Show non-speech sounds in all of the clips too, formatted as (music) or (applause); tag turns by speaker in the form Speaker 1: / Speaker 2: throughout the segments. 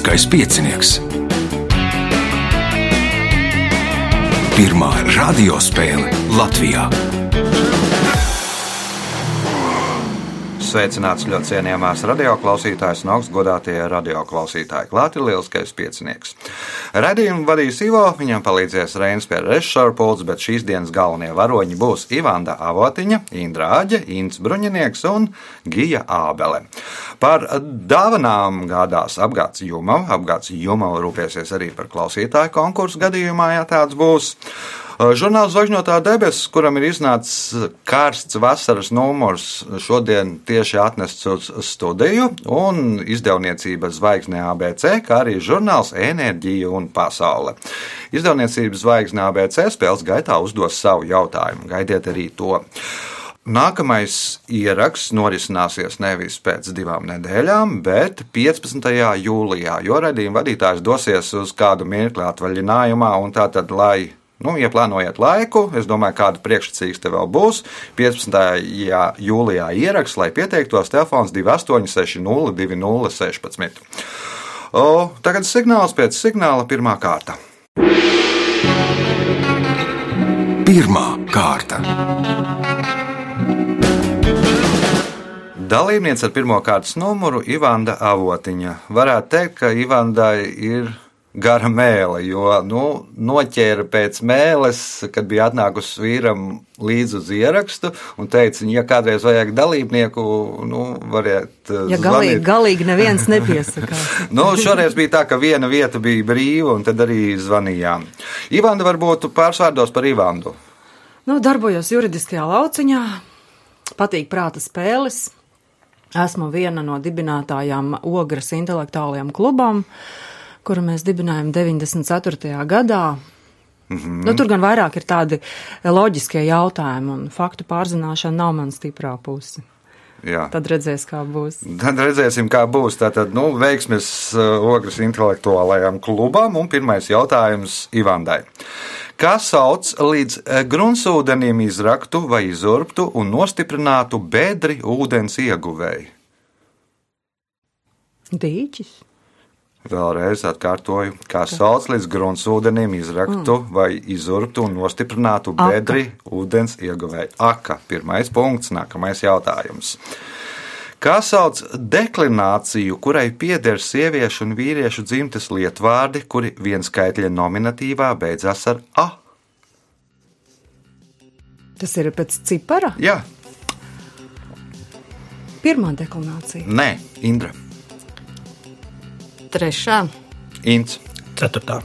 Speaker 1: Lieliskais piecinieks. Pirmā radiospēle Latvijā.
Speaker 2: Sveicināts ļoti cienījamās radioklausītājas un augstgadātie radioklausītāji. Klāt ir lielskais piecinieks. Radījumu vadīs Ivo, viņam palīdzēs Reinas pie režisora pults, bet šīs dienas galvenie varoņi būs Ivanda Avotiņa, Indra Āģe, Ints Bruņinieks un Gija Ābele. Par dāvanām gādās apgāds Jumava. Apgāds Jumava rūpēsies arī par klausītāju konkursu gadījumā, ja tāds būs. Žurnāls Zvaigznotā debesis, kuram ir iznācis karsts vasaras numurs, šodien tieši atnests uz studiju, un izdevniecība Zvaigznē ABC, kā arī žurnāls Enerģija un Pasaule. Izdevniecības Zvaigznē ABC spēles gaitā uzdos savu jautājumu. Gaidiet arī to! Nākamais ieraksts norisināsies nevis pēc divām nedēļām, bet 15. jūlijā, jo raidījuma vadītājs dosies uz kādu mirkli atvaļinājumā, un tātad, lai Nu, ja plānojat laiku, es domāju, kāda priekšsacīgs te vēl būs. 15. jūlijā ieraksts, lai pieteiktos telefons 2860 2016. O, tagad signāls pēc signāla pirmā kārta.
Speaker 1: Pirmā kārta.
Speaker 2: Dalībniece ar pirmā kārtas numuru Ivanda Avotiņa. Varētu teikt, ka Ivandai ir gara mēlē, jo nu, noķēra pēc mēles, kad bija atnākusi vīram līdzi uz ierakstu un teica, ja kādreiz vajag dalībnieku, nu, variet.
Speaker 3: Ja galīgi, galīgi neviens (laughs) nepiesakās.
Speaker 2: nu, šoreiz bija tā, ka viena vieta bija brīva, un tad arī zvanījām. Ivanda varbūt pārsvārdos par Ivandu.
Speaker 3: Nu, darbojos juridiskajā lauciņā, patīk prāta spēles. Esmu viena no dibinātājām Ogres intelektuālajiem klubam. Uh, kuru mēs dibinājām 94. gadā. Mm -hmm. nu, tur gan vairāk ir tādi loģiskie jautājumi, un faktu pārzināšana nav mana stiprā puse. Jā. Tad redzēsim, kā būs.
Speaker 2: Tad redzēsim, kā būs. Tātad, nu, veiksmes uh, ogres intelektuālajām klubām. Un pirmais jautājums Ivandai. Kā sauc līdz uh, gruntsūdenim izraktu vai izurptu un nostiprinātu bedri ūdens ieguvēju?
Speaker 3: Dīķis.
Speaker 2: Vēlreiz atkārtoju, kā sauc līdz gruntsūdenim izraktu mm. vai izurtu un nostiprinātu bedri Aka. ūdens ieguvēju. Aka, pirmais punkts, nākamais jautājums. Kā sauc deklināciju, kurai pieder sieviešu un vīriešu dzimtes lietvārdi, kuri vienskaitļa nominatīvā beidzas ar A?
Speaker 3: Tas ir pēc cipara?
Speaker 2: Jā.
Speaker 3: Pirmā deklinācija.
Speaker 2: Nē, Indra.
Speaker 4: Trešā.
Speaker 2: Ints.
Speaker 5: Ceturtā.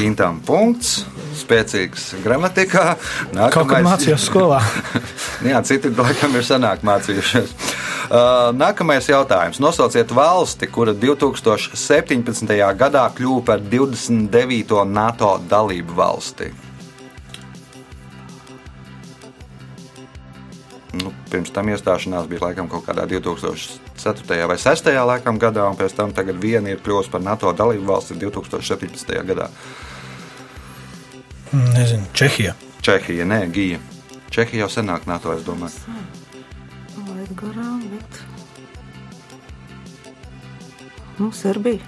Speaker 2: Intam punkts, spēcīgs gramatikā.
Speaker 5: Nākamais... Kaut kā mācījos skolā. (laughs)
Speaker 2: Jā, citi laikam ir senāk mācījušies. Uh, nākamais jautājums. Nosauciet valsti, kura 2017. gadā kļuva par 29. NATO dalību valsti. Nu, pirms tam iestāšanās bija laikam kaut kādā 2004. vai 2006. Laikam, gadā, un pēc tam viena ir kļuvusi par NATO dalību valsti 2017. gadā.
Speaker 5: Nezinu, Čehija.
Speaker 2: Čehija, nē, Gija. Čehija jau senāk NATO, es domāju.
Speaker 3: Laid garām, bet. Nu, Serbija.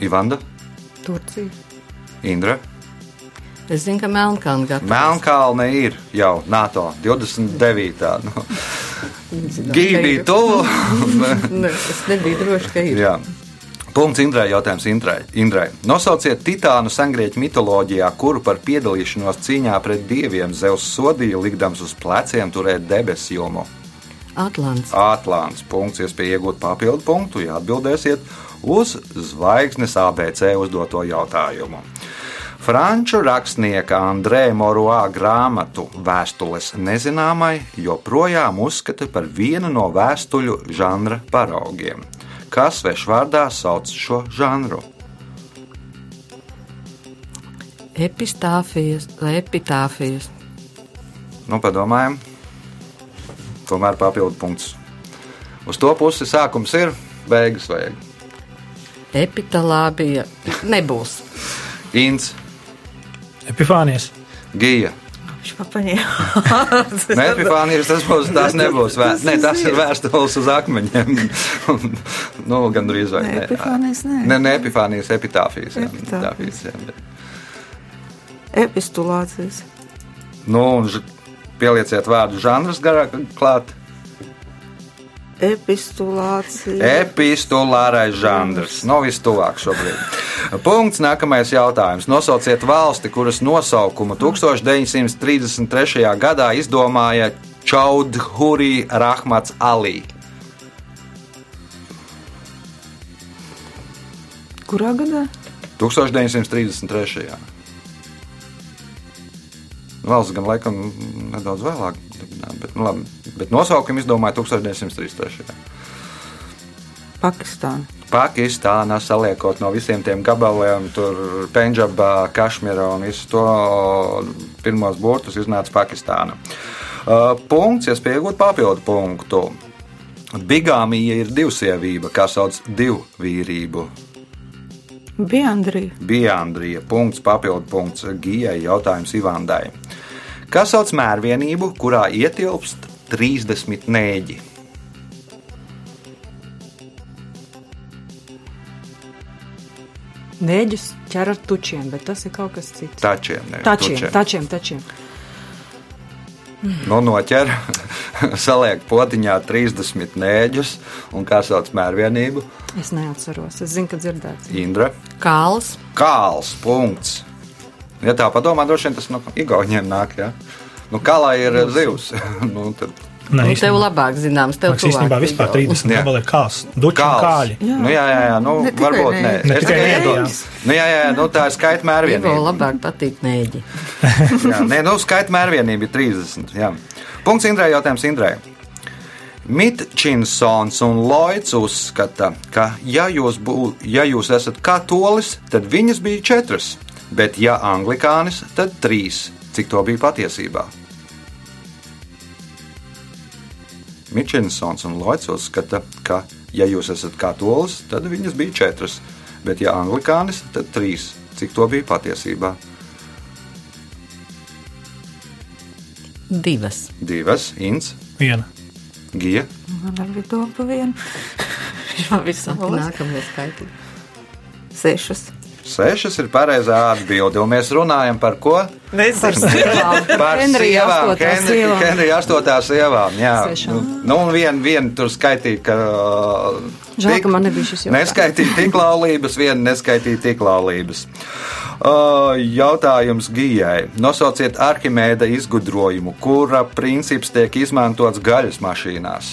Speaker 2: Ivanda.
Speaker 3: Turcija.
Speaker 2: Indra.
Speaker 4: Es zinu, ka Melnkalna gatavs.
Speaker 2: Melnkalne ir jau NATO 29. Nu. Gīja bija tuvu.
Speaker 4: ne, es nebiju droši, ka ir.
Speaker 2: Jā. Punkts Indrai. Jautājums Indrai. Indrai. Nosauciet titānu sengrieķu mitoloģijā, kuru par piedalīšanos cīņā pret dieviem Zeus sodīja, likdams uz pleciem turēt debesu jomu.
Speaker 4: Atlants.
Speaker 2: Atlants. Punkts, iespēja iegūt papildu punktu, ja atbildēsiet uz zvaigznes ABC uzdoto jautājumu. Franču rakstnieka Andrē Moruā grāmatu Vēstules nezināmai joprojām uzskata par vienu no vēstuļu žanra paraugiem. Kas svešvārdā sauc šo žanru?
Speaker 4: Epistāfijas vai epitāfijas?
Speaker 2: Nu, padomājam, tomēr papildu punkts. Uz to pusi sākums ir, beigas vajag.
Speaker 4: Epitalābija nebūs.
Speaker 2: Inns.
Speaker 5: Epifānijas.
Speaker 2: Gija. (laughs) Nē, Epifānijas tas būs, tās nebūs vērts. Nē, tas ir vēstules uz akmeņiem. (laughs) nu, gan drīz vai
Speaker 6: Nē,
Speaker 2: ne.
Speaker 6: Epifānijas nē.
Speaker 2: Ne, ne Epifānijas, epitāfijas.
Speaker 6: Epitāfijas.
Speaker 2: epitāfijas,
Speaker 6: Epistulācijas.
Speaker 2: Nu, pielieciet vārdu žanrs garāk klāt.
Speaker 6: Epistulācija.
Speaker 2: Epistulārais žanrs. No vistuvāk šobrīd. Punkts. Nākamais jautājums. Nosauciet valsti, kuras nosaukumu 1933. gadā izdomāja Čaudhuri Rahmats Ali.
Speaker 6: Kurā gadā?
Speaker 2: 1933. Valsts gan laikam nedaudz vēlāk, dibināta, bet, nu, labi, bet nosaukumu izdomāja 1933.
Speaker 6: Pakistāna.
Speaker 2: Pakistāna saliekot no visiem tiem gabaliem, tur Pendžabā, Kašmirā un visu to pirmos burtus iznāca Pakistāna. Uh, punkts, ja spiegot papildu punktu. Bigāmija ir divsievība, kā sauc divvīrību.
Speaker 6: Biandrija.
Speaker 2: Biandrija, punkts, papildu punkts Gijai, jautājums Ivandai. Kas sauc mērvienību, kurā ietilpst 30 nēģi?
Speaker 3: Nēģus ķer ar tučiem, bet tas ir kaut kas cits.
Speaker 2: Tačiem, ne,
Speaker 3: Tačiem,
Speaker 2: tučiem.
Speaker 3: tačiem, tačiem.
Speaker 2: Nu, noķer, (laughs) saliek potiņā 30 nēģus un kā sauc mērvienību.
Speaker 3: Es neatceros. Es zinu, ka dzirdēts.
Speaker 2: Indra,
Speaker 4: Kāls.
Speaker 2: kāls, punkts. Ja tā padomā, droši vien tas no igauniem nāk. Ja? Nu, kā lai ir zivs? (laughs) nu, tad
Speaker 5: Nē,
Speaker 4: Nu, tev labāk zināms, tev
Speaker 5: Man īstenībā vispār
Speaker 4: Igauni.
Speaker 5: 30
Speaker 2: Jā.
Speaker 5: gabali ir kāls.
Speaker 2: Kāls.
Speaker 5: kāļi.
Speaker 6: Jā.
Speaker 2: Nu, jā, jā, jā, nu,
Speaker 6: Ne
Speaker 2: varbūt nē.
Speaker 5: Ne
Speaker 2: Es
Speaker 5: tikai nēģis.
Speaker 2: Nu, jā, jā, jā, nu, tā ir skaita mērvienība.
Speaker 4: labāk patīk nēģi. (laughs)
Speaker 2: Jā, nē, nu, skaita mērvienība ir 30. Jā. Punkts Indrai, jautājums Indrai. Mitčinsons un Lloyds uzskata, ka, ja jūs, bū, ja jūs esat katolis, tad viņas bija četras, bet, ja anglikānis, tad trīs. Cik to bija patiesībā? Mitčinsons un Lloyds uzskata, ka, ja jūs esat katolis, tad viņas bija četras, bet, ja anglikānis, tad trīs. Cik to bija patiesībā?
Speaker 4: Divas.
Speaker 2: Divas, Inns,
Speaker 5: Viena.
Speaker 2: Gija.
Speaker 6: Man arī bija doma pa vienu. (laughs)
Speaker 4: Jā, viss nākamie skaitļi.
Speaker 6: Sešas.
Speaker 2: Sešas ir pareizā atbilde, un mēs runājam par ko?
Speaker 6: Nezinu.
Speaker 2: Par (laughs)
Speaker 3: Henrija
Speaker 2: sievām,
Speaker 3: astotā
Speaker 2: Henri-
Speaker 3: sievām.
Speaker 2: Henrija astotā sievām. Jā,
Speaker 3: Sešām.
Speaker 2: nu, nu un vien, vien tur skaitīja, ka.
Speaker 3: Žēl,
Speaker 2: tik-
Speaker 3: ka man nebija šis jautājums.
Speaker 2: Neskaitīja tik laulības, viena neskaitīja tik laulības. Uh, jautājums Gijai. Nosauciet Arhimēda izgudrojumu, kura princips tiek izmantots gaļas mašīnās.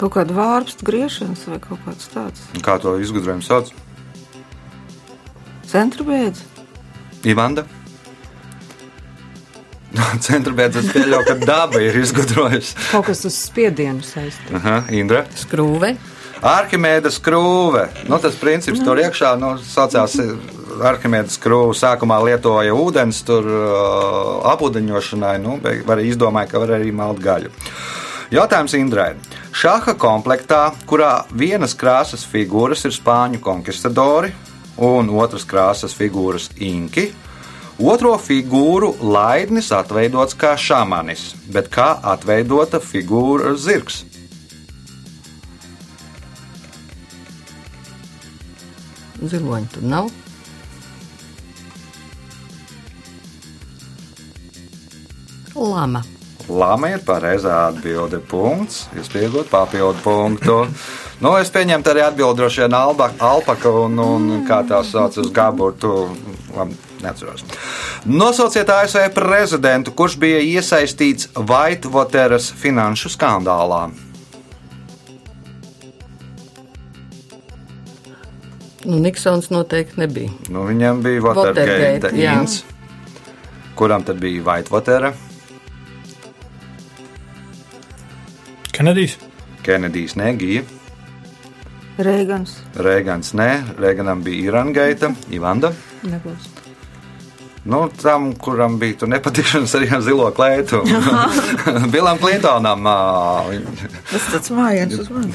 Speaker 6: Kaut kāda vārpstu griešanas vai kaut kāds tāds.
Speaker 2: Un Kā to izgudrojumu sauc?
Speaker 6: Centra bēdz.
Speaker 2: Ivanda. (laughs) Centra beidzot pieļauj, ka daba ir izgudrojusi.
Speaker 3: Kaut kas uz spiedienu saistīts.
Speaker 2: Aha, Indra.
Speaker 4: Skrūve.
Speaker 2: Arhimēda skrūve. Nu, tas princips tur iekšā nu, saucās Arhimēda skrūve. Sākumā lietoja ūdens, tur uh, apūdeņošanai. Nu, beig- var izdomāja, ka var arī malt gaļu. Jautājums Indrai. Šāda komplektā, kurā vienas krāsas figūras ir spāņu konkistadori un otras krāsas figūras inki, otro figūru laidnis atveidots kā šāmanis, bet kā atveidota figūra zirgs.
Speaker 4: Ziloņi tur nav. Lama.
Speaker 2: Lama ir pareizā atbilde. Punkts. Jūs pieaugat papildu punktu. Nu, es pieņemu arī atbildi droši vien alba, alpaka un, un kā tā sauc uz gaburtu. Neatceros. Nosauciet ASV prezidentu, kurš bija iesaistīts Whitewateras finanšu skandālā.
Speaker 4: Nu, Niksons noteikti nebija.
Speaker 2: Nu, viņam bija
Speaker 4: Watergate,
Speaker 2: Watergate ins, kuram tad bija Whitewatera,
Speaker 5: Kenedijs.
Speaker 2: Kenedijs negija,
Speaker 6: Reigans.
Speaker 2: Reigans nē, Reiganam bija Irangaita, Ivanda.
Speaker 3: Nebūs.
Speaker 2: Nu, tam, kuram bija tur nepatikšanas arī ar zilo kleitu. (laughs) (laughs) Bilam viņ-
Speaker 6: Tas tāds mājiens uz mani.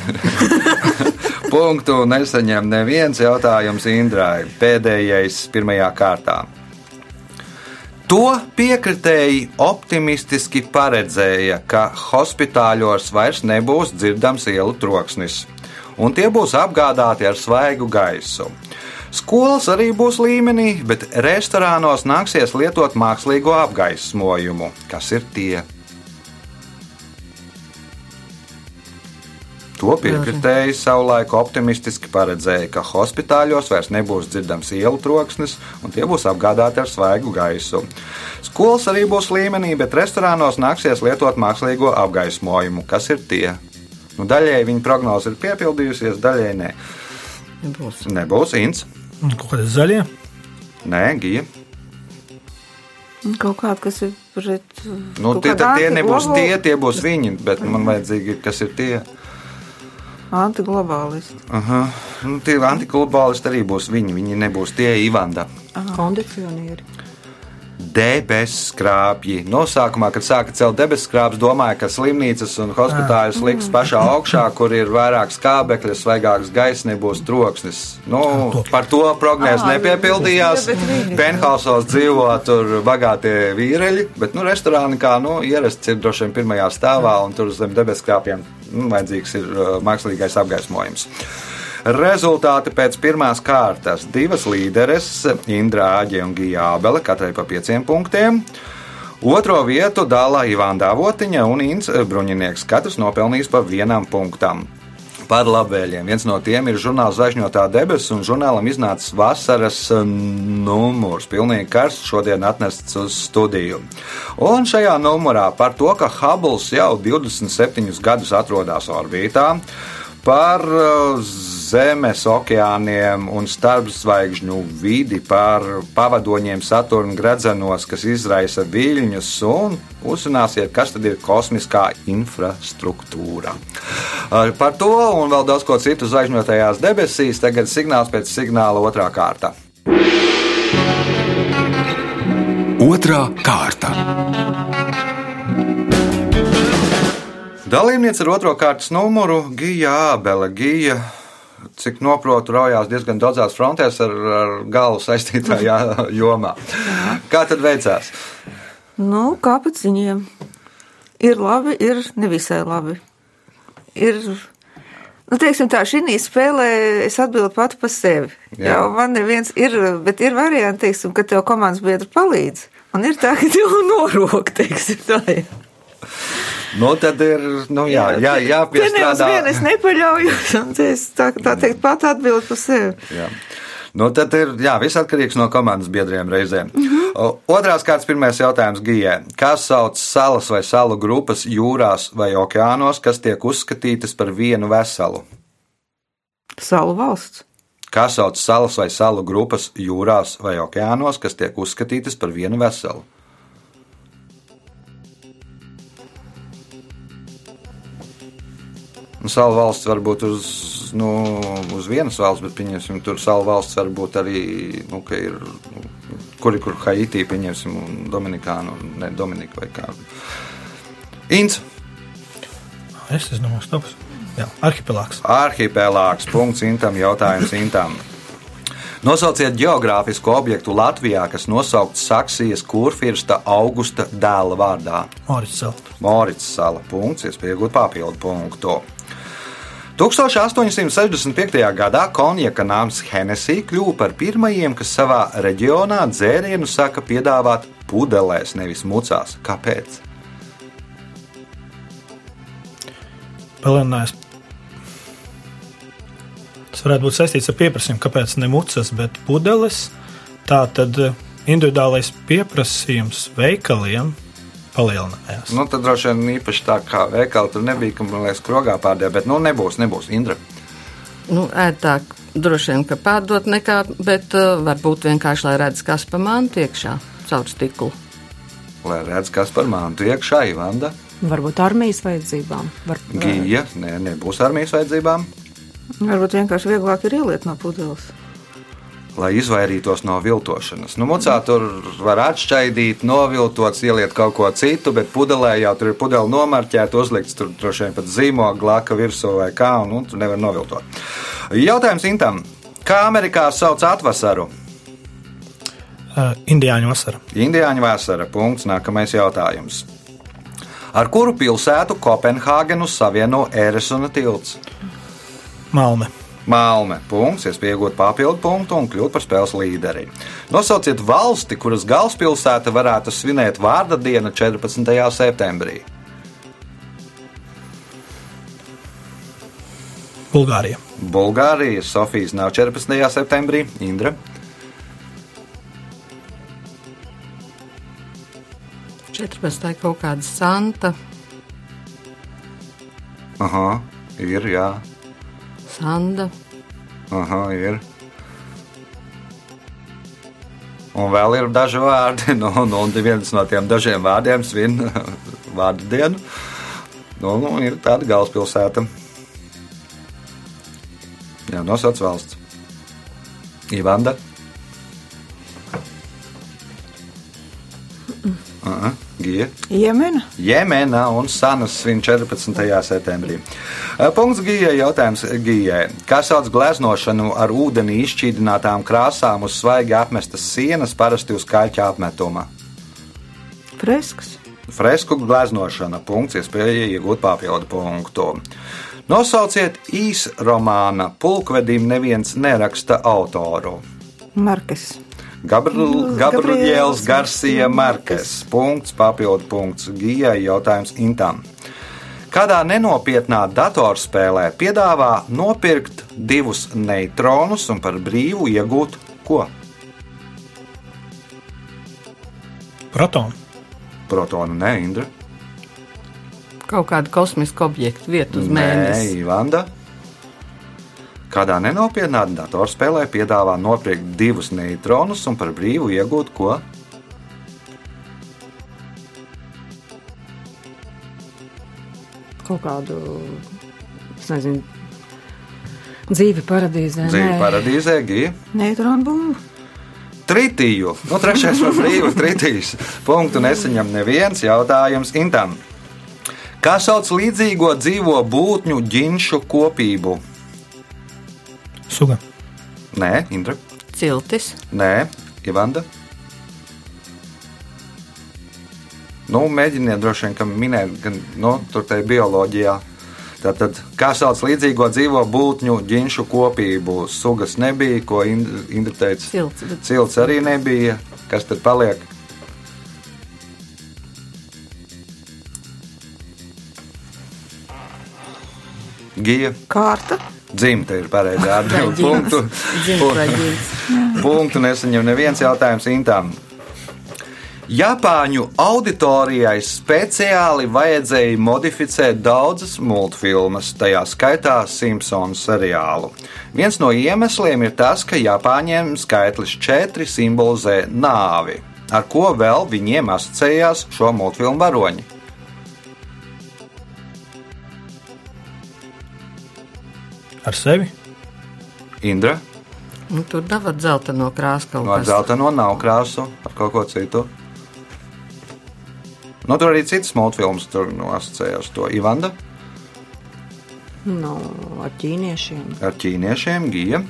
Speaker 6: (laughs)
Speaker 2: Punktu nesaņem neviens jautājums Indrai. Pēdējais pirmajā kārtā. To piekritēji optimistiski paredzēja, ka hospitāļos vairs nebūs dzirdams ielu troksnis, un tie būs apgādāti ar svaigu gaisu. Skolas arī būs līmenī, bet restorānos nāksies lietot mākslīgo apgaismojumu. Kas ir tie? To piekritēji savulaik optimistiski paredzēja, ka hospitāļos vairs nebūs dzirdams ielu troksnis, un tie būs apgādāti ar svaigu gaisu. Skolas arī būs līmenī, bet restorānos nāksies lietot mākslīgo apgaismojumu. Kas ir tie? Nu, daļēji viņa prognoze ir piepildījusies, daļēji nē.
Speaker 4: Nebūs.
Speaker 2: Nebūs Inns,
Speaker 5: Un Kaut kāda zaļie.
Speaker 2: nē, Gija.
Speaker 6: Kaut kāda, kas ir pret.
Speaker 2: Nu, tie, tie nebūs tie, tie būs viņi, bet man vajadzīgi, ir, kas ir tie.
Speaker 6: Antiglobālisti.
Speaker 2: Aha. Nu, tie antiglobālisti arī būs viņi, viņi nebūs tie Ivanda.
Speaker 3: Kondicionieri.
Speaker 2: Debesu skrāpji. Nosākumā, kad sāka celt debesu skrāpjus, domāja, ka slimnīcas un hospitāļus liks pašā (laughs) augšā, kur ir vairāk skābekļa, svaigāks gaiss, nebūs troksnis. Nu, par to prognozes nepiepildījās.
Speaker 6: jā, bet viņi-
Speaker 2: Penthausos dzīvo tur bagātie vīreļi, bet nu, restorāni kā nu, ierasts ir droši vien pirmajā stāvā, un tur zem debesu skrāpjiem nu, vajadzīgs ir uh, mākslīgais apgaismojums. Rezultāti pēc pirmās kārtas. Divas līderes, Indra Āģe un Gija Ābele, katrai pa pieciem punktiem. Otro vietu dala Ivāna Dāvotiņa un Inns Bruņinieks. Katrs nopelnījis pa vienam punktam. Par labvēliem. Viens no tiem ir žurnāls Zvaigžņotā debesis, un žurnālam iznācis vasaras eh, numurs. Pilnīgi karsts šodien atnests uz studiju. Un šajā numurā par to, ka Hubble jau 27 gadus atrodas orbītā, par uh, Zemes, okeāniem un starpzvaigžņu vidi, par pavadoņiem Saturna gradzenos, kas izraisa viļņus, un uzzināsiet, kas tad ir kosmiskā infrastruktūra. Par to un vēl daudz ko citu zvaigžņotajās debesīs tagad signāls pēc signāla otrā kārta.
Speaker 1: Otra kārta.
Speaker 2: Dalībniece ar otro kārtas numuru Gija Ābele. Gija, cik noprotu, raujās diezgan daudzās frontēs ar, ar galvu saistītajā (laughs) jomā. Kā tad veicās?
Speaker 6: Nu, kāpēc viņiem? Ir labi, ir nevisai labi. Ir, nu, teiksim tā, šī spēlē es atbildu pati par sevi.
Speaker 2: Jā.
Speaker 6: Jā, man neviens ir, bet ir varianti, teiksim, ka tev komandas biedri palīdz. Un ir tā, ka tev (laughs) norok, teiksim, tā ir.
Speaker 2: Nu, tad ir nu, jā, jā,
Speaker 6: Te
Speaker 2: jāpiestrādā.
Speaker 6: vien es nepaļaujos, un te es tā, tā teikt pat atbildu par sevi.
Speaker 2: Jā. Nu, tad ir jā, viss atkarīgs no komandas biedriem reizēm. O, Otrās kārtas pirmais jautājums Gijai. Kā sauc salas vai salu grupas jūrās vai okeānos, kas tiek uzskatītas par vienu veselu?
Speaker 6: Salu valsts.
Speaker 2: Kā sauc salas vai salu grupas jūrās vai okeānos, kas tiek uzskatītas par vienu veselu? Nu, Salu valsts var būt uz, nu, uz vienas valsts, bet pieņemsim, tur salu valsts var būt arī, nu, ka ir, nu, kur ir Haiti, pieņemsim, un Dominikānu, ne Dominika vai kā. Ints,
Speaker 5: Es esmu no stopas. Jā, arhipelāgs.
Speaker 2: arhipelāgs, punkts Intam, jautājums Intam. Nosauciet geogrāfisku objektu Latvijā, kas nosaukts Saksijas kurfirsta Augusta dēla vārdā.
Speaker 5: Morits Salt.
Speaker 2: Morits sala. Punkts, iespēja iegūt papildu punktu. 1865. gadā konjaka nams Hennessy kļuva par pirmajiem, kas savā reģionā dzērienu sāka piedāvāt pudelēs, nevis mucās. Kāpēc?
Speaker 5: Pelēnājs. Tas varētu būt saistīts ar pieprasījumu, kāpēc ne mucas, bet pudeles. Tā tad eh, individuālais pieprasījums veikaliem palielinājās.
Speaker 2: Nu, tad droši vien īpaši tā kā veikala tur nebija, ka man liekas, krogā pārdēļ, bet nu nebūs, nebūs Indra.
Speaker 4: Nu, ētāk droši vien, ka pārdot nekā, bet uh, varbūt vienkārši, lai redz, kas pa mantu iekšā caur stiklu.
Speaker 2: Lai redz, kas par mantu iekšā, Ivanda,
Speaker 3: Varbūt armijas vajadzībām. Var,
Speaker 2: Gija, ne, nebūs armijas vajadzībām.
Speaker 6: Varbūt vienkārši vieglāk ir ieliet no pudeles.
Speaker 2: Lai izvairītos no viltošanas. Nu, mucā tur var atšķaidīt, noviltot, ieliet kaut ko citu, bet pudelē jau tur ir pudele nomarķēta, uzlikts tur droši vien pat zīmogu, glaka virsū vai kā, un nu, tur nevar noviltot. Jautājums Intam. Kā Amerikā sauc atvasaru?
Speaker 5: Uh, Indiāņu vasara.
Speaker 2: Indiāņu vasara. Punkts. Nākamais jautājums. Ar kuru pilsētu Kopenhāgenu savieno Ēresuna tilts?
Speaker 5: Malme.
Speaker 2: Malme. Punkts, iespēja iegūt papildu punktu un kļūt par spēles līderi. Nosauciet valsti, kuras galvaspilsēta varētu svinēt vārda dienu 14. septembrī.
Speaker 5: Bulgārija.
Speaker 2: Bulgārija, Sofijas nav 14. septembrī, Indra.
Speaker 4: 14. kaut kāda santa,
Speaker 2: Aha, ir, jā,
Speaker 4: sanda.
Speaker 2: aha, ir. Un vēl ir daži vārdi, (laughs) nu, nu, un viens no tiem dažiem vārdiem svin (laughs) vārdu dienu. Nu, nu, ir tāda galvaspilsēta. Jā, nosauc valsts. Ivanda. Aha, Gija.
Speaker 6: Jemena.
Speaker 2: Jemena un Sanas svin 14. septembrī. Punkts Gijai. Jautājums Gijai. Kā sauc gleznošanu ar ūdeni izšķīdinātām krāsām uz svaigi apmestas sienas, parasti uz kaļķa apmetuma?
Speaker 6: Fresks.
Speaker 2: Fresku gleznošana. Punkts, iespēja iegūt papildu punktu. Nosauciet īsromāna Pulkvedim neviens neraksta autoru.
Speaker 6: Markes.
Speaker 2: Gabriels
Speaker 6: Gabriels
Speaker 2: Garcia Markes. Punkts, papildu punkts Gijai. Jautājums Intam. Kādā nenopietnā datorspēlē piedāvā nopirkt divus neitronus un par brīvu iegūt ko?
Speaker 5: Protonu.
Speaker 2: Protonu, ne Indra.
Speaker 4: Kaut kādu kosmisku objektu vietu uz
Speaker 2: Nē,
Speaker 4: mēnesi.
Speaker 2: Ivanda. Kādā nenopietnā datorspēlē piedāvā nopirkt divus neitronus un par brīvu iegūt ko?
Speaker 3: Kaut kādu, es nezinu, dzīvi paradīzē.
Speaker 2: Dzīve
Speaker 3: nē.
Speaker 2: paradīzē, gija.
Speaker 6: Neitronu bumbu.
Speaker 2: Tritiju. Nu, trešais par brīvu tritijas. Punktu nesaņem neviens jautājums Intam. Kā sauc līdzīgo dzīvo būtņu ģinšu kopību?
Speaker 5: Suga.
Speaker 2: Nē, Indra.
Speaker 4: Ciltis,
Speaker 2: Nē, Ivanda. Nu, mēģiniet droši vien, ka minēt, gan nu, tur tajā bioloģijā. Tātad, kā sauc līdzīgo dzīvo būtņu ģinšu kopību? Sugas nebija, ko Ind- Indra teica.
Speaker 4: cilts. bet
Speaker 2: Cilts arī nebija. Kas tad paliek? Gija.
Speaker 6: Kārta.
Speaker 2: Dzimta ir pareizā atbildība. Punktu,
Speaker 4: ģins?
Speaker 2: punktu nesaņem neviens jautājums Intām. Japāņu auditorijai speciāli vajadzēja modificēt daudzas multfilmas, tajā skaitā Simpsonu seriālu. Viens no iemesliem ir tas, ka Japāņiem skaitlis 4 simbolizē nāvi, ar ko vēl viņiem asociējās šo multfilmu varoņi.
Speaker 5: Ar sevi.
Speaker 2: Indra,
Speaker 4: Nu, tur nav ar dzelteno krāsu kaut
Speaker 2: no
Speaker 4: kas.
Speaker 2: zeltaino nav krāsu, ar kaut ko citu. Nu, tur arī citas multfilmas tur nu, asociējās to Ivanda
Speaker 3: Nu, ar ķīniešiem.
Speaker 2: ar ķīniešiem, Gija.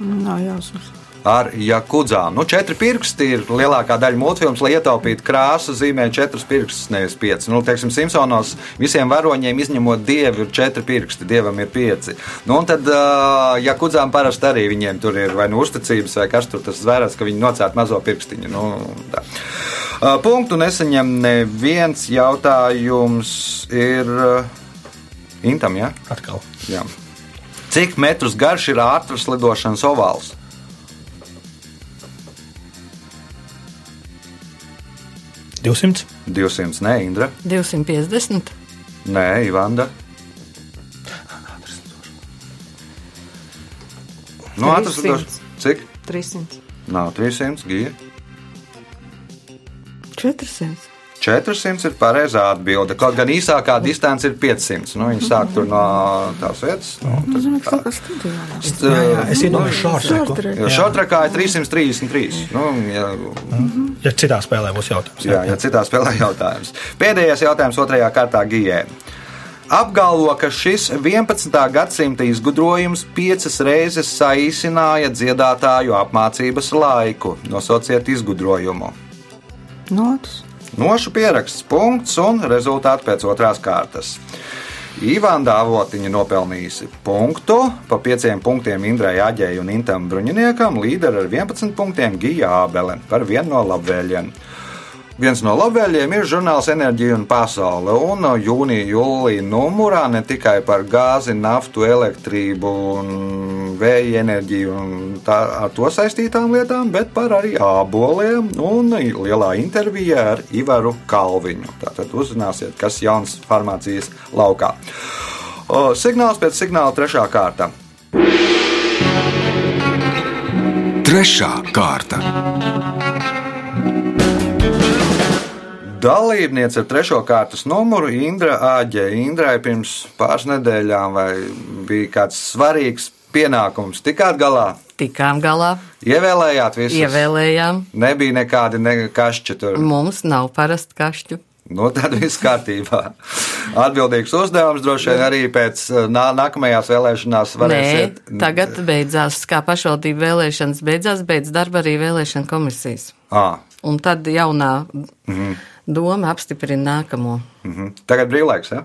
Speaker 6: Nav jausmas.
Speaker 2: Ar jakudzām. Nu, četri pirksti ir lielākā daļa multfilmas, lai ietaupītu krāsu, zīmē četrus pirkstus, nevis piecus. Nu, teiksim, Simpsonos visiem varoņiem, izņemot dievu, ir četri pirksti, dievam ir pieci. Nu, un tad uh, jakudzām parasti arī viņiem tur ir vai nu uzticības, vai kas tur tas zvērās, ka viņi nocērt mazo pirkstiņu. Nu, tā. uh, punktu nesaņem neviens jautājums ir uh, Intam, ja?
Speaker 5: Atkal.
Speaker 2: Jā. Cik metrus garš ir ātras lidošanas ovāls?
Speaker 5: Divsimts.
Speaker 2: 200, nē, Indra.
Speaker 4: 250.
Speaker 2: Nē, Ivanda. Nu, ātras
Speaker 3: 300.
Speaker 2: lidošanas. Cik?
Speaker 3: 300.
Speaker 2: Nav 300, gija.
Speaker 6: 400.
Speaker 2: 400 ir pareizā atbilde. Kaut gan īsākā distance ir 500. Nu, viņi sāk tur no tās vietas. Nu,
Speaker 6: Es domāju, ka kaut kas studijā.
Speaker 5: Jā, jā, es iedomājos šādu
Speaker 2: Jo šortrekā ir 333. Nu, ja,
Speaker 5: Ja citā spēlē būs jautājums.
Speaker 2: jā, ja citā spēlē jautājums. Pēdējais jautājums otrajā kārtā Gijē. Apgalvo, ka šis 11. gadsimta izgudrojums piecas reizes saīsināja dziedātāju apmācības laiku. Nosauciet izgudrojumu.
Speaker 6: Notus.
Speaker 2: Nošu pieraksts, punkts un rezultāti pēc otrās kārtas. Ivanda Avotiņa nopelnījusi punktu, pa pieciem punktiem Indrai Aģēji un Intam Bruņiniekam, līderi ar 11 punktiem Gija Ābele par vienu no labvēļiem. Viens no labvēliem ir žurnāls Enerģija un pasaule. Un jūnija, jūlija numurā ne tikai par gāzi, naftu, elektrību, vēja enerģiju un tā, ar to saistītām lietām, bet par arī āboliem un lielā intervijā ar Ivaru Kalviņu. Tātad uzzināsiet, kas jauns farmācijas laukā. Signāls pēc signāla trešā kārta.
Speaker 1: Trešā kārta.
Speaker 2: Dalībniece ar trešo kārtas numuru Indra Āģe. Indrai pirms pāris nedēļām vai bija kāds svarīgs pienākums. Tikāt galā,
Speaker 4: Tikām galā,
Speaker 2: ievēlējāt visus.
Speaker 4: ievēlējām.
Speaker 2: Nebija nekādi ne kašķi tur.
Speaker 4: Mums nav parastu kašķu.
Speaker 2: Nu, tad viss kārtībā. Atbildīgs uzdevums droši vien arī pēc uh, nā, nākamajās vēlēšanās
Speaker 4: Nē,
Speaker 2: varēsiet.
Speaker 4: tagad beidzās, kā pašvaldību vēlēšanas beidzās, beidz darba arī vēlēšana komisijas.
Speaker 2: À,
Speaker 4: Un tad jaunā
Speaker 2: Mhm.
Speaker 4: Doma apstiprina nākamo.
Speaker 2: mhm. Tagad brīvlaiks, ja?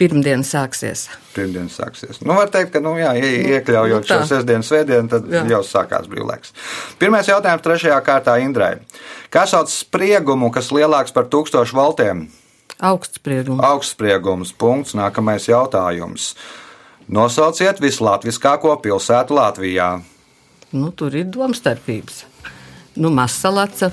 Speaker 4: Pirmdiena sāksies.
Speaker 2: Pirmdienas sāksies. Nu, var teikt, ka, nu, jā, ie- iekļaujot
Speaker 4: nu
Speaker 2: šo
Speaker 4: tā.
Speaker 2: sestdienu, svētdienu, tad jā.
Speaker 4: Jā.
Speaker 2: jau sākās brīvlaiks. Pirmais jautājums trešajā kārtā Indrai. Kā sauc spriegumu, kas lielāks par tūkstošu voltiem?
Speaker 4: Augstspriegums.
Speaker 2: Augstspriegums. Punkts. Nākamais jautājums. Nosauciet vislatviskāko pilsētu Latvijā.
Speaker 4: Nu, tur ir domstarpības. Nu, Masalaca,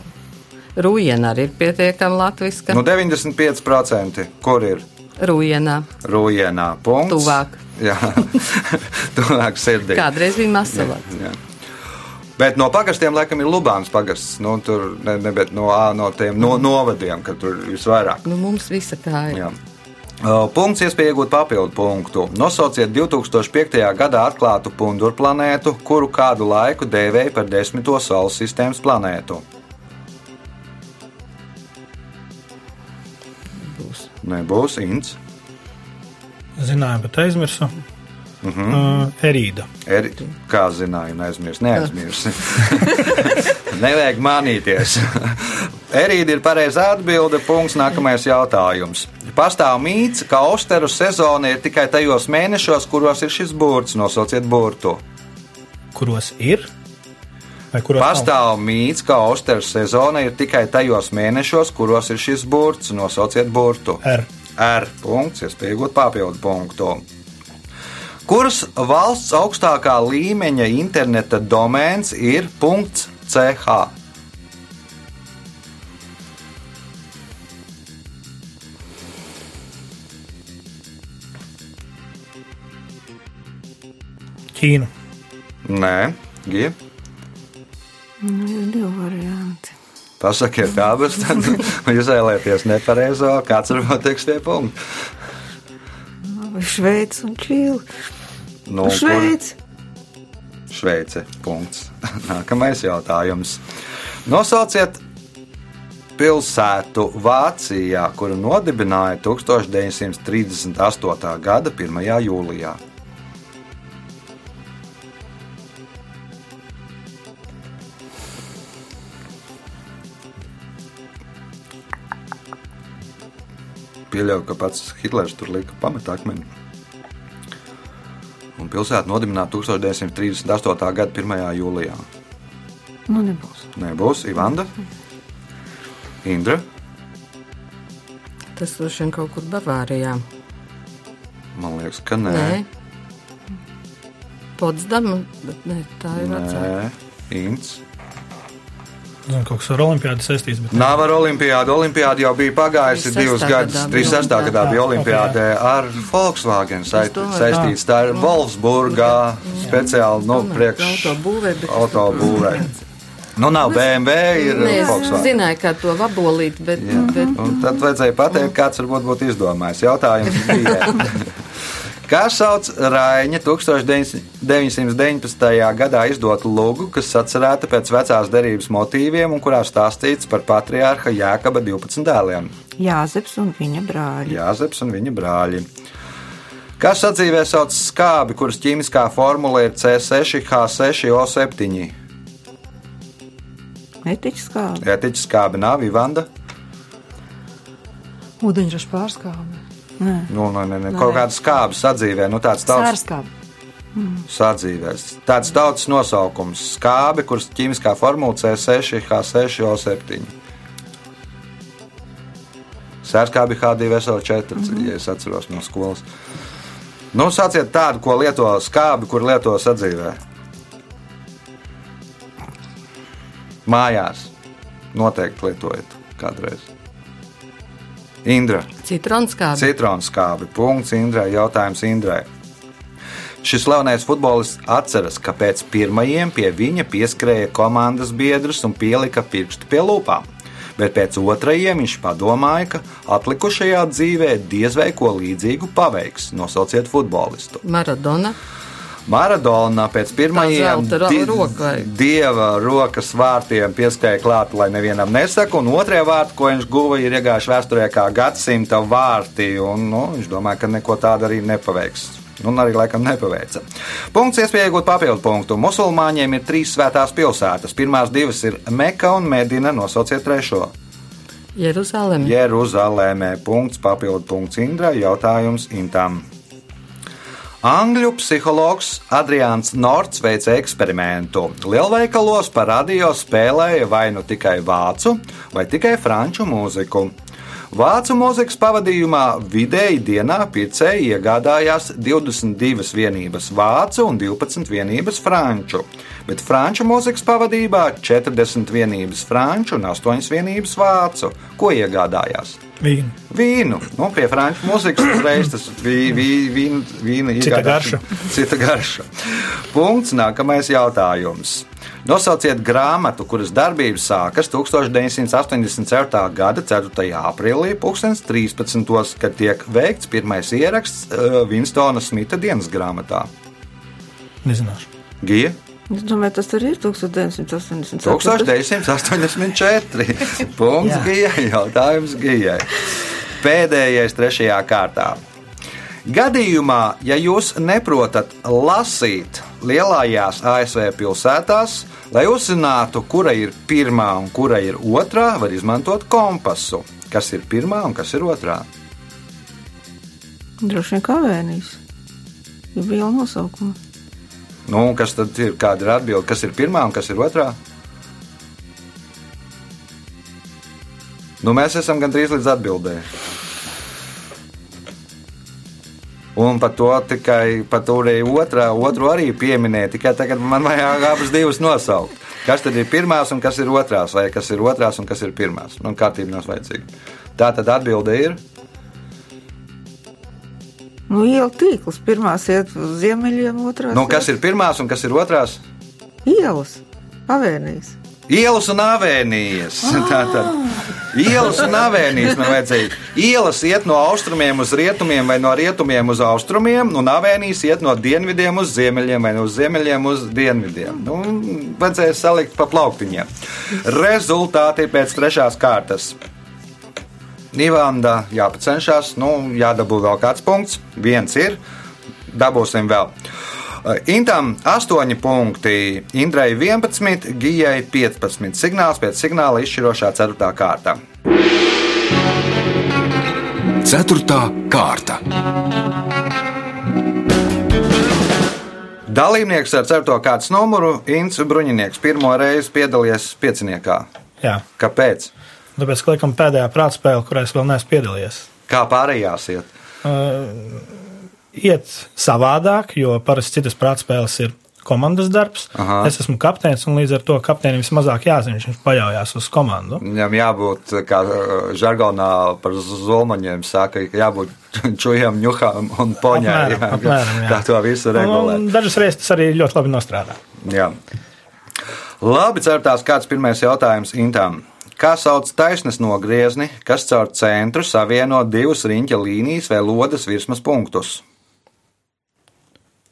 Speaker 4: Rūjienā arī ir pietiekami latviska.
Speaker 2: Nu, 95%. Kur ir?
Speaker 4: Rūjienā.
Speaker 2: Rūjienā. Punkts.
Speaker 4: Tuvāk.
Speaker 2: Jā, (laughs) tuvāk sirdī.
Speaker 4: Kādreiz bija Masalaca.
Speaker 2: Jā. Bet no pagastiem laikam ir Lubāns pagasts. Nu, tur ne, ne, bet no, no tiem no, novadiem, ka tur ir visvairāk.
Speaker 4: Nu, mums visa kā ir.
Speaker 2: Jā. Punkts iespēja iegūt papildu punktu. Nosauciet 2005. gadā atklātu punduru planētu, kuru kādu laiku dēvēja par desmito Saules sistēmas planētu. Nebūs Ints.
Speaker 5: Zināju, bet aizmirsu. Uh. -huh. Erīda.
Speaker 2: Er, kā zināju, neaizmirst, neaizmirst. (laughs) Nevajag mānīties. Erīda ir pareizā atbilde. Punkts. Nākamais jautājums. Pastāv mīts, ka austeru sezona ir tikai tajos mēnešos, kuros ir šis burts. Nosauciet burtu.
Speaker 5: Kuros ir? Kuros nav?
Speaker 2: Pastāv mīts, ka austeru sezona ir tikai tajos mēnešos, kuros ir šis burts. Nosauciet burtu.
Speaker 5: R.
Speaker 2: R. Punkts, iespēja iegūt papildu punktu. Kuras valsts augstākā līmeņa interneta domēns ir .ch?
Speaker 5: Ķīna.
Speaker 2: Nē, Gija.
Speaker 6: Nu, ir divi varianti.
Speaker 2: Pasakiet, abas, tad (laughs) izvēlēties nepareizo, kāds varbūt teiks tie punkti.
Speaker 6: Šveice un Čīla.
Speaker 2: Nu,
Speaker 6: Šveice.
Speaker 2: Šveice. Punkts. (laughs) Nākamais jautājums. Nosauciet pilsētu Vācijā, kuru nodibināja 1938. gada 1. jūlijā. Pieļauju, ka pats Hitlers tur lika pamatā akmeni. Un pilsēta nodibināta 1938. gada 1. jūlijā.
Speaker 6: Nu, nebūs.
Speaker 2: Nebūs Ivanda, Indra.
Speaker 4: Tas droši vien kaut kur Bavārijā.
Speaker 2: Man liekas, ka nē.
Speaker 4: Nē. Potsdama, bet ne, tā ir vecāka.
Speaker 2: Nē, Ints.
Speaker 5: Zinu, kaut kas ar olimpiādu saistīts. Bet...
Speaker 2: Nav ar olimpiādu. Olimpiāda jau bija pagājusi
Speaker 4: 36.
Speaker 2: divus gadus.
Speaker 4: gadā bija
Speaker 2: 36. gadā bija
Speaker 5: olimpiāda.
Speaker 2: ar Volkswagen saistīts. Tā ir Wolfsburgā speciāli nu, priekš
Speaker 4: Autobūvē.
Speaker 2: Nu, nav BMW, ir
Speaker 4: Nē, es
Speaker 2: Volkswagen.
Speaker 4: zināju, kā to vabolīt, bet, bet
Speaker 2: Un tad vajadzēja pateikt, kāds varbūt būtu izdomājis. Jautājums bija. (laughs) Kā sauc Raņa 1919. gadā izdotu lūgu, kas atcerēta pēc vecās derības motīviem un kurā stāstīts par patriārha Jēkaba 12 dēliem?
Speaker 6: Jāzeps un viņa brāļi.
Speaker 2: Jāzeps un viņa brāļi. Kas sadzīvē sauc skābi, kuras ķīmiskā formula ir C6H6O7?
Speaker 6: Netiķis kā.
Speaker 2: Etiķis skābi nav Ivanda.
Speaker 3: Ūdeņraža pārskābe.
Speaker 2: Nu, ne, ne, ne. Kaut kāda skābi sadzīvē, nu tāds tauts
Speaker 3: Sērskābe.
Speaker 2: sadzīvēs. Tāds tautas nosaukums - skābi, kuras ķīmiskā formula C6H6O7. Sērskābi H2SO4, ja es atceros no skolas. Nu, sāciet tādu, ko lieto skābi, kur lieto sadzīvē. Mājās. Noteikti lietojat kādreiz. Indra.
Speaker 4: citronskābi.
Speaker 2: Citrons skābi. Punkts Indrai. Jautājums Indrai. Šis slavenais futbolists atceras, ka pēc pirmajiem pie viņa pieskrēja komandas biedrs un pielika pirkstu pie lūpām. Bet pēc otrajiem viņš padomāja, ka atlikušajā dzīvē diez vai ko līdzīgu paveiks. Nosauciet futbolistu.
Speaker 4: Maradona.
Speaker 2: Maradona pēc pirmajiem
Speaker 4: ro- roka
Speaker 2: dieva rokas vārtiem pieskrēja klāt, lai nevienam nesaka, un otrie vārti, ko viņš guva, ir iegājuši vēsturē kā gadsimta vārti. Un, nu, viņš domāja, ka neko tādu arī nepaveiks. Un arī laikam nepaveica. Punkts, iespēja iegūt papildu punktu. Musulmaņiem ir trīs svētās pilsētas. Pirmās divas ir Meka un Medina. Nosauciet trešo.
Speaker 4: Jeruzaleme.
Speaker 2: Jeruzalemē. Punkts, papildu punkts Indrai. Jautājums Intam. Angļu psihologs Adrians Norts veica eksperimentu. Lielveikalos par radio spēlēja vai nu tikai vācu, vai tikai franču mūziku. Vācu mūzikas pavadījumā vidēji dienā pircēji iegādājās 22 vienības vācu un 12 vienības franču, bet franču mūzikas pavadībā 40 vienības franču un 8 vienības vācu. Ko iegādājās?
Speaker 5: Vīnu.
Speaker 2: Vīnu. Nu, pie franču mūzikas uzreiz tas vī, vī, vīna, vīna
Speaker 5: Cita
Speaker 2: iegādāšana. Cita garša. Punkts. Nākamais jautājums. Nosauciet grāmatu, kuras darbības sākas 1984. gada 4. aprīlī, 2013. kad tiek veikts pirmais ieraksts uh, Vinstona Smita dienas grāmatā.
Speaker 5: Nezināšu.
Speaker 2: Gija
Speaker 6: Es domāju, tas arī ir 1984.
Speaker 2: 1984. (laughs) Punkts Gijai. Jautājums Gijai. Pēdējais trešajā kārtā. Gadījumā, ja jūs neprotat lasīt lielajās ASV pilsētās, lai uzzinātu, kura ir pirmā un kura ir otrā, var izmantot kompasu. Kas ir pirmā un kas ir otrā?
Speaker 6: Droši vien kavēnijas. Ir viela nosaukuma.
Speaker 2: Nu, kas tad ir? Kāda ir atbilde? Kas ir pirmā un kas ir otrā? Nu, mēs esam gandrīz līdz atbildēji. Un par to tikai arī otrā, otru arī pieminēja. Tikai tagad man vajag abas divas nosaukt. Kas tad ir pirmās un kas ir otrās, vai kas ir otrās un kas ir pirmās? Man kārtība nav vajadzīga. Tā tad atbilde ir.
Speaker 6: Nu, iela tīkls. Pirmā iet uz ziemeļiem, otrā
Speaker 2: Nu, kas ir pirmās un kas ir otrās?
Speaker 6: ielas, avēnijas.
Speaker 2: Ielas un avēnijas. (laughs) Tātad ielas un avēnijas man vajadzēja. Ielas iet no austrumiem uz rietumiem vai no rietumiem uz austrumiem, un avēnijas iet no dienvidiem uz ziemeļiem vai no ziemeļiem uz dienvidiem. Nu, vajadzēja salikt pa plauktiņiem. Rezultāti pēc trešās kārtas. Nīvanda jāpacenšas, nu, jādabū vēl kāds punkts. Viens ir, dabūsim vēl. Intam 8 punkti, Indrai 11, Gijai 15. Signāls pēc signāla izšķirošā 4. kārta.
Speaker 1: 4. kārta.
Speaker 2: Dalībnieks ar 4. kārtas numuru Inns Bruņinieks pirmo reizi piedalījies pieciniekā.
Speaker 5: Jā,
Speaker 2: Kāpēc?
Speaker 5: tāpēc, ka laikam pēdējā prātspēle, kurā es vēl neesmu piedalījies,
Speaker 2: Kā pārējās iet?
Speaker 5: Iet savādāk, jo parasti citas prātspēles ir komandas darbs.
Speaker 2: Aha.
Speaker 5: Es esmu kapteinis, un līdz ar to kapteinim vismazāk jāzina, viņš paļaujas uz komandu.
Speaker 2: Viņam jābūt, kā uh, žargonā par zolmaņiem saka, ka jābūt (laughs) čujam, ņuhām un poņai.
Speaker 5: Apmēram, (laughs) apmēram, jā.
Speaker 2: Tā to visu
Speaker 5: Un,
Speaker 2: regulē.
Speaker 5: un dažas reizes tas arī ļoti labi nostrādā.
Speaker 2: Jā. Labi, ceturtās kāds pirmais jautājums Intam. Kā sauc taisnes nogriezni, kas caur centru savieno divus riņķa līnijas vai lodes virsmas punktus?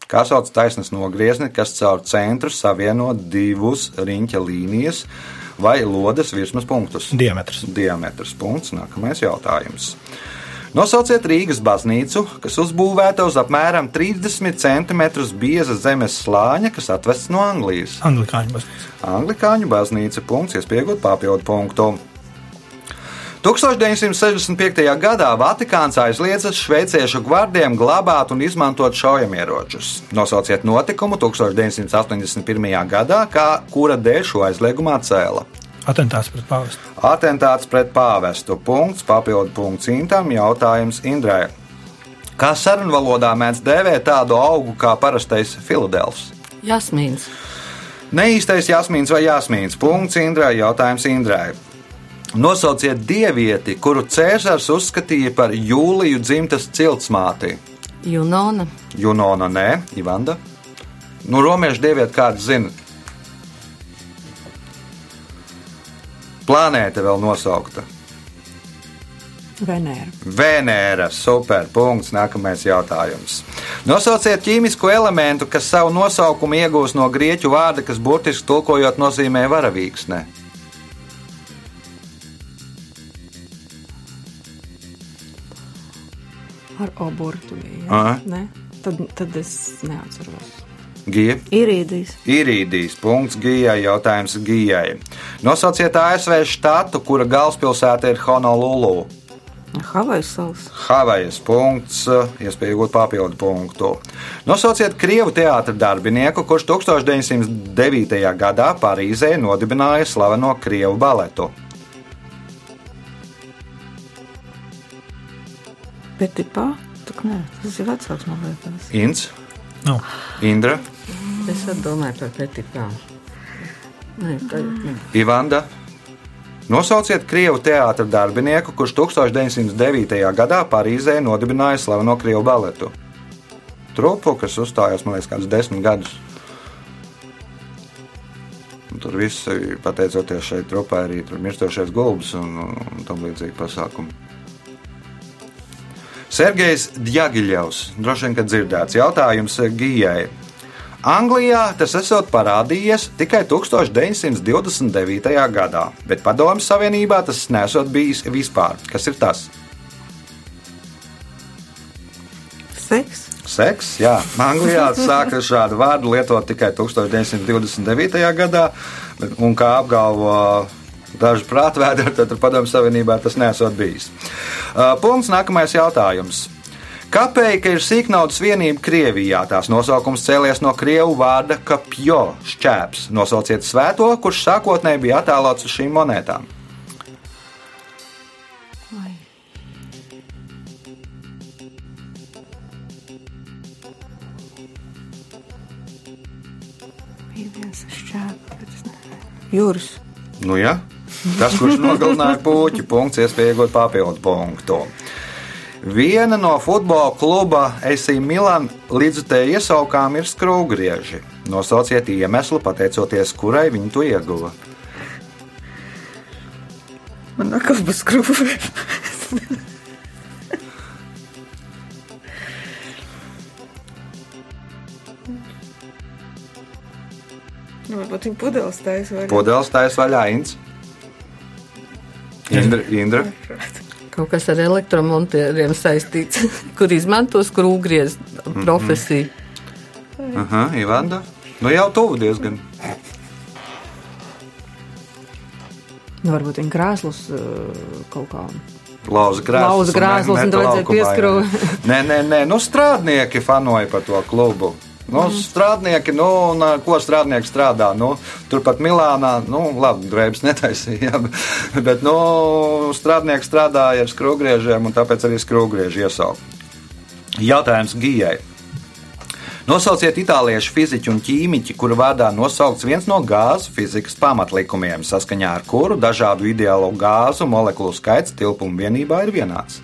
Speaker 2: Kā sauc taisnes nogriezni, kas caur centru savieno divus riņķa līnijas vai lodes virsmas punktus?
Speaker 5: Diametrs.
Speaker 2: Diametrs punkts. Nākamais jautājums. Nosauciet Rīgas baznīcu, kas uzbūvēta uz apmēram 30 cm bieza zemes slāņa, kas atvests no Anglijas.
Speaker 5: Anglikāņu baznīca.
Speaker 2: Anglikāņu baznīca punkts, iespējot papildu punktu. 1965. gadā Vatikāns aizliedza šveiciešu gvardiem glabāt un izmantot šaujamieročus. Nosauciet notikumu 1981. gadā, kā kura dēļ šo aizliegumu atcēla.
Speaker 5: Atentāts pret pāvestu.
Speaker 2: Atentāts pret pāvestu. Punkts, papildu punkts Intam. Jautājums Indrai. Kā sarunvalodā mēdz dēvēt tādu augu kā parastais filadelfs?
Speaker 4: Jasmīns.
Speaker 2: Neīstais jasmīns vai jasmīns. Punkts Indrai. Jautājums Indrai. Nosauciet dievieti, kuru Cēzars uzskatīja par jūliju dzimtas ciltsmāti.
Speaker 4: Junona.
Speaker 2: Junona, nē, Ivanda. Nu, romiešu dievieti kāds zina. Planēta vēl nosaukta.
Speaker 3: Venēra.
Speaker 2: Venēra, super, punkts, nākamais jautājums. Nosauciet ķīmisku elementu, kas savu nosaukumu iegūst no grieķu vārda, kas burtiski tulkojot nozīmē varavīksne.
Speaker 3: Ar oburtu bija.
Speaker 2: Aha.
Speaker 3: Ne? Tad, tad es neatceros.
Speaker 2: Gija.
Speaker 6: Irīdijas.
Speaker 2: Irīdijas punkts Gijai, jautājums Gijai. Nosauciet ASV štatu, kura galvaspilsēta ir Honolulu.
Speaker 6: Havaju salas.
Speaker 2: Havajas punkts, iespēja iegūt papildu punktu. Nosauciet krievu teātra darbinieku, kurš 1909. gadā Parīzē nodibināja slaveno krievu baletu.
Speaker 6: Petipā. Tak nē, tas ir vecāks man liekas.
Speaker 2: Inns,
Speaker 5: Nu,
Speaker 2: Indra,
Speaker 4: Es arī domāju par petikām. Nē, tā ir.
Speaker 2: Ivanda. Nosauciet krievu teātra darbinieku, kurš 1909. gadā Parīzē nodibināja slaveno krievu baletu. Trupu, kas uzstājās, man liekas, kādus desmit gadus. Un Tur viss, pateicoties šai trupai, arī tur mirstošais gulbis un, un tam līdzīgi pasākumi. Sergejs Djagiļovs, droši vien, ka dzirdēts jautājums Gijai. Anglijā tas esot parādījies tikai 1929. gadā, bet Padomju Savienībā tas nesot bijis vispār. Kas ir tas?
Speaker 6: Seks.
Speaker 2: Seks, jā, Anglijā sāka šādu vārdu lietot tikai 1929. gadā, un kā apgalvo daži prātvēdi, tad Padomju Savienībā tas nesot bijis. Uh, Punkts nākamais jautājums. Kapēka ir sīknaudas vienība Krievijā. Tās nosaukums cēlies no krievu vārda kapjo, šķēps. Nosauciet svēto, kurš sākotnēji bija attēlots uz šīm monētām.
Speaker 6: Nezinu. Jūras.
Speaker 2: Nu, ja? Tas, kurš nogalināja puķi, punkts, iespēja iegūt papildu punktu. Viena no futbola kluba AC Milan līdzutēju iesaukām ir skrūvgrieži. Nosauciet iemeslu, pateicoties kurai viņi to ieguva.
Speaker 6: Man atkal būs skrūve. Nu, varbūt viņa pudeles taisa vai
Speaker 2: Pudeles taisa vaļā Inns. Indra, Indra.
Speaker 4: Kaut kas ar elektromontieriem saistīts, (laughs) kur izmanto skrūvgriezu profesiju.
Speaker 2: Aha, Ivanda. Nu jau tuvu diezgan.
Speaker 3: Nu, varbūt viņa krēslus uh, kaut kā.
Speaker 2: Lauza krēslus.
Speaker 3: Lauza
Speaker 2: un
Speaker 3: krēslus
Speaker 2: met-
Speaker 3: un
Speaker 2: meta
Speaker 3: vajadzēja
Speaker 2: laukumā,
Speaker 3: pieskrūvēt.
Speaker 2: Nē, nē, nē, nu strādnieki fanoja par to klubu. Nu, strādnieki, nu, un, ko strādnieki strādā? Nu, turpat Milānā, nu, labi, drēbes (laughs) netaisīja, bet, nu, strādnieki strādāja ar skrūvgriežiem, un tāpēc arī skrūvgrieži iesaukt. Jautājums Gijai. Nosauciet itāliešu fiziķu un ķīmiķi, kuru vārdā nosaukts viens no gāzu fizikas pamatlikumiem, saskaņā ar kuru dažādu ideālo gāzu molekulu skaits tilpuma vienībā ir vienāds.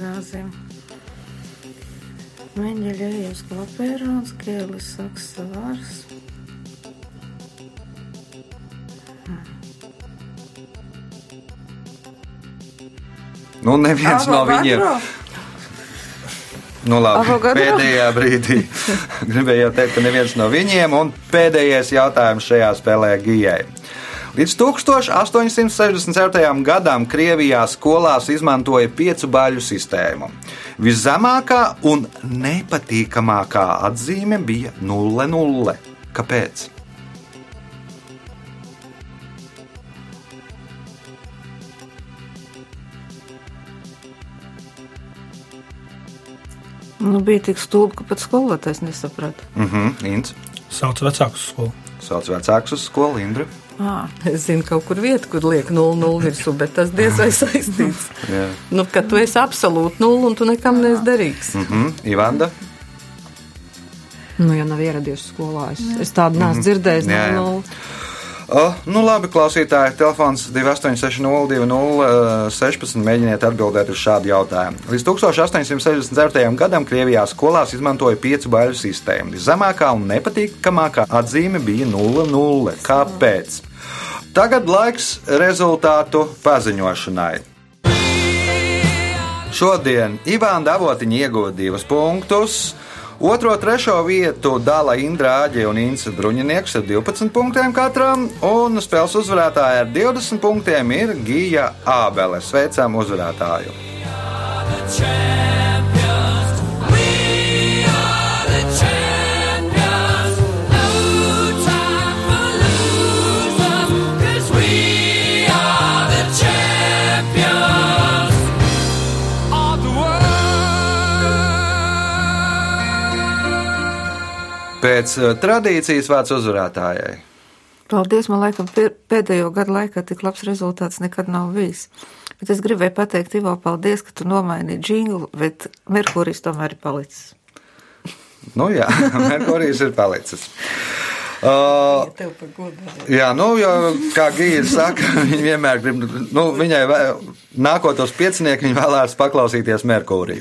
Speaker 6: Gāzēm. Meņģeļējos klapērāns, kēlis saks savārs.
Speaker 2: Nu, neviens no viņiem. Nu, labi, pēdējā brīdī (laughs) gribēju teikt, ka neviens no viņiem, un pēdējais jautājums šajā spēlē Gijai. Līdz 1867. gadam Krievijā skolās izmantoja piecu baļu sistēmu. Viszemākā un nepatīkamākā atzīme bija 0,0. Kāpēc?
Speaker 6: Nu, bija tik stulbi, ka pat skolotājs nesaprata.
Speaker 2: Mhm, mm Ints.
Speaker 5: Sauc vecākus uz skolu.
Speaker 2: Sauc vecākus uz skolu, Indra.
Speaker 6: À,
Speaker 4: Es zinu, kaut kur vieta, kur liek 0,0 virsū, bet tas diez vai saistīts. (laughs)
Speaker 2: Jā.
Speaker 4: nu, ka tu esi absolūti nulle un tu nekam neesi derīgs.
Speaker 2: Mhm, Ivanda.
Speaker 3: Nu, ja nav ieradies skolā, es, es tādu neesmu dzirdējis.
Speaker 2: Jā, jā. O, nu labi, klausītāji, telefons 286016. Mēģiniet atbildēt uz šādu jautājumu. Līdz 1864. gadam Krievijā skolās izmantoja piecu baļu sistēmu. Zemākā un nepatīkamākā atzīme bija 0,0. Kāpēc? Tagad laiks rezultātu paziņošanai. Šodien Ivāna Davotiņa ieguva divus punktus. Otro, trešo vietu dala Indra Āģe un Inns Bruņinieks ar 12 punktiem katram, un spēles uzvarētāja ar 20 punktiem ir Gija Ābele. Sveicam uzvarētāju! Pēc eh, tradīcijas vārds uzvarētājai.
Speaker 6: paldies, man laikam pēdējo gadu laikā tik labs rezultāts nekad nav bijis. Bet es gribēju pateikt, Ivo, paldies, ka tu nomainīji džinglu, bet Merkurijs tomēr ir palicis.
Speaker 2: Nu jā, (laughs) Merkurijs ir palicis. Uh. Jā, nu, jo, kā Gija saka, (laughs) viņa vienmēr grib, nu, viņai vēl, nākot uz piecinieku, viņa vēlās paklausīties Merkūrī.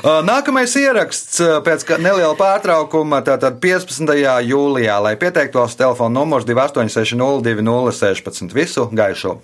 Speaker 2: Uh, Nākamais ieraksts pēc neliela pārtraukuma, tātad 15. jūlijā, lai pieteiktos telefona numurs 2860 2016. Visu gaišu!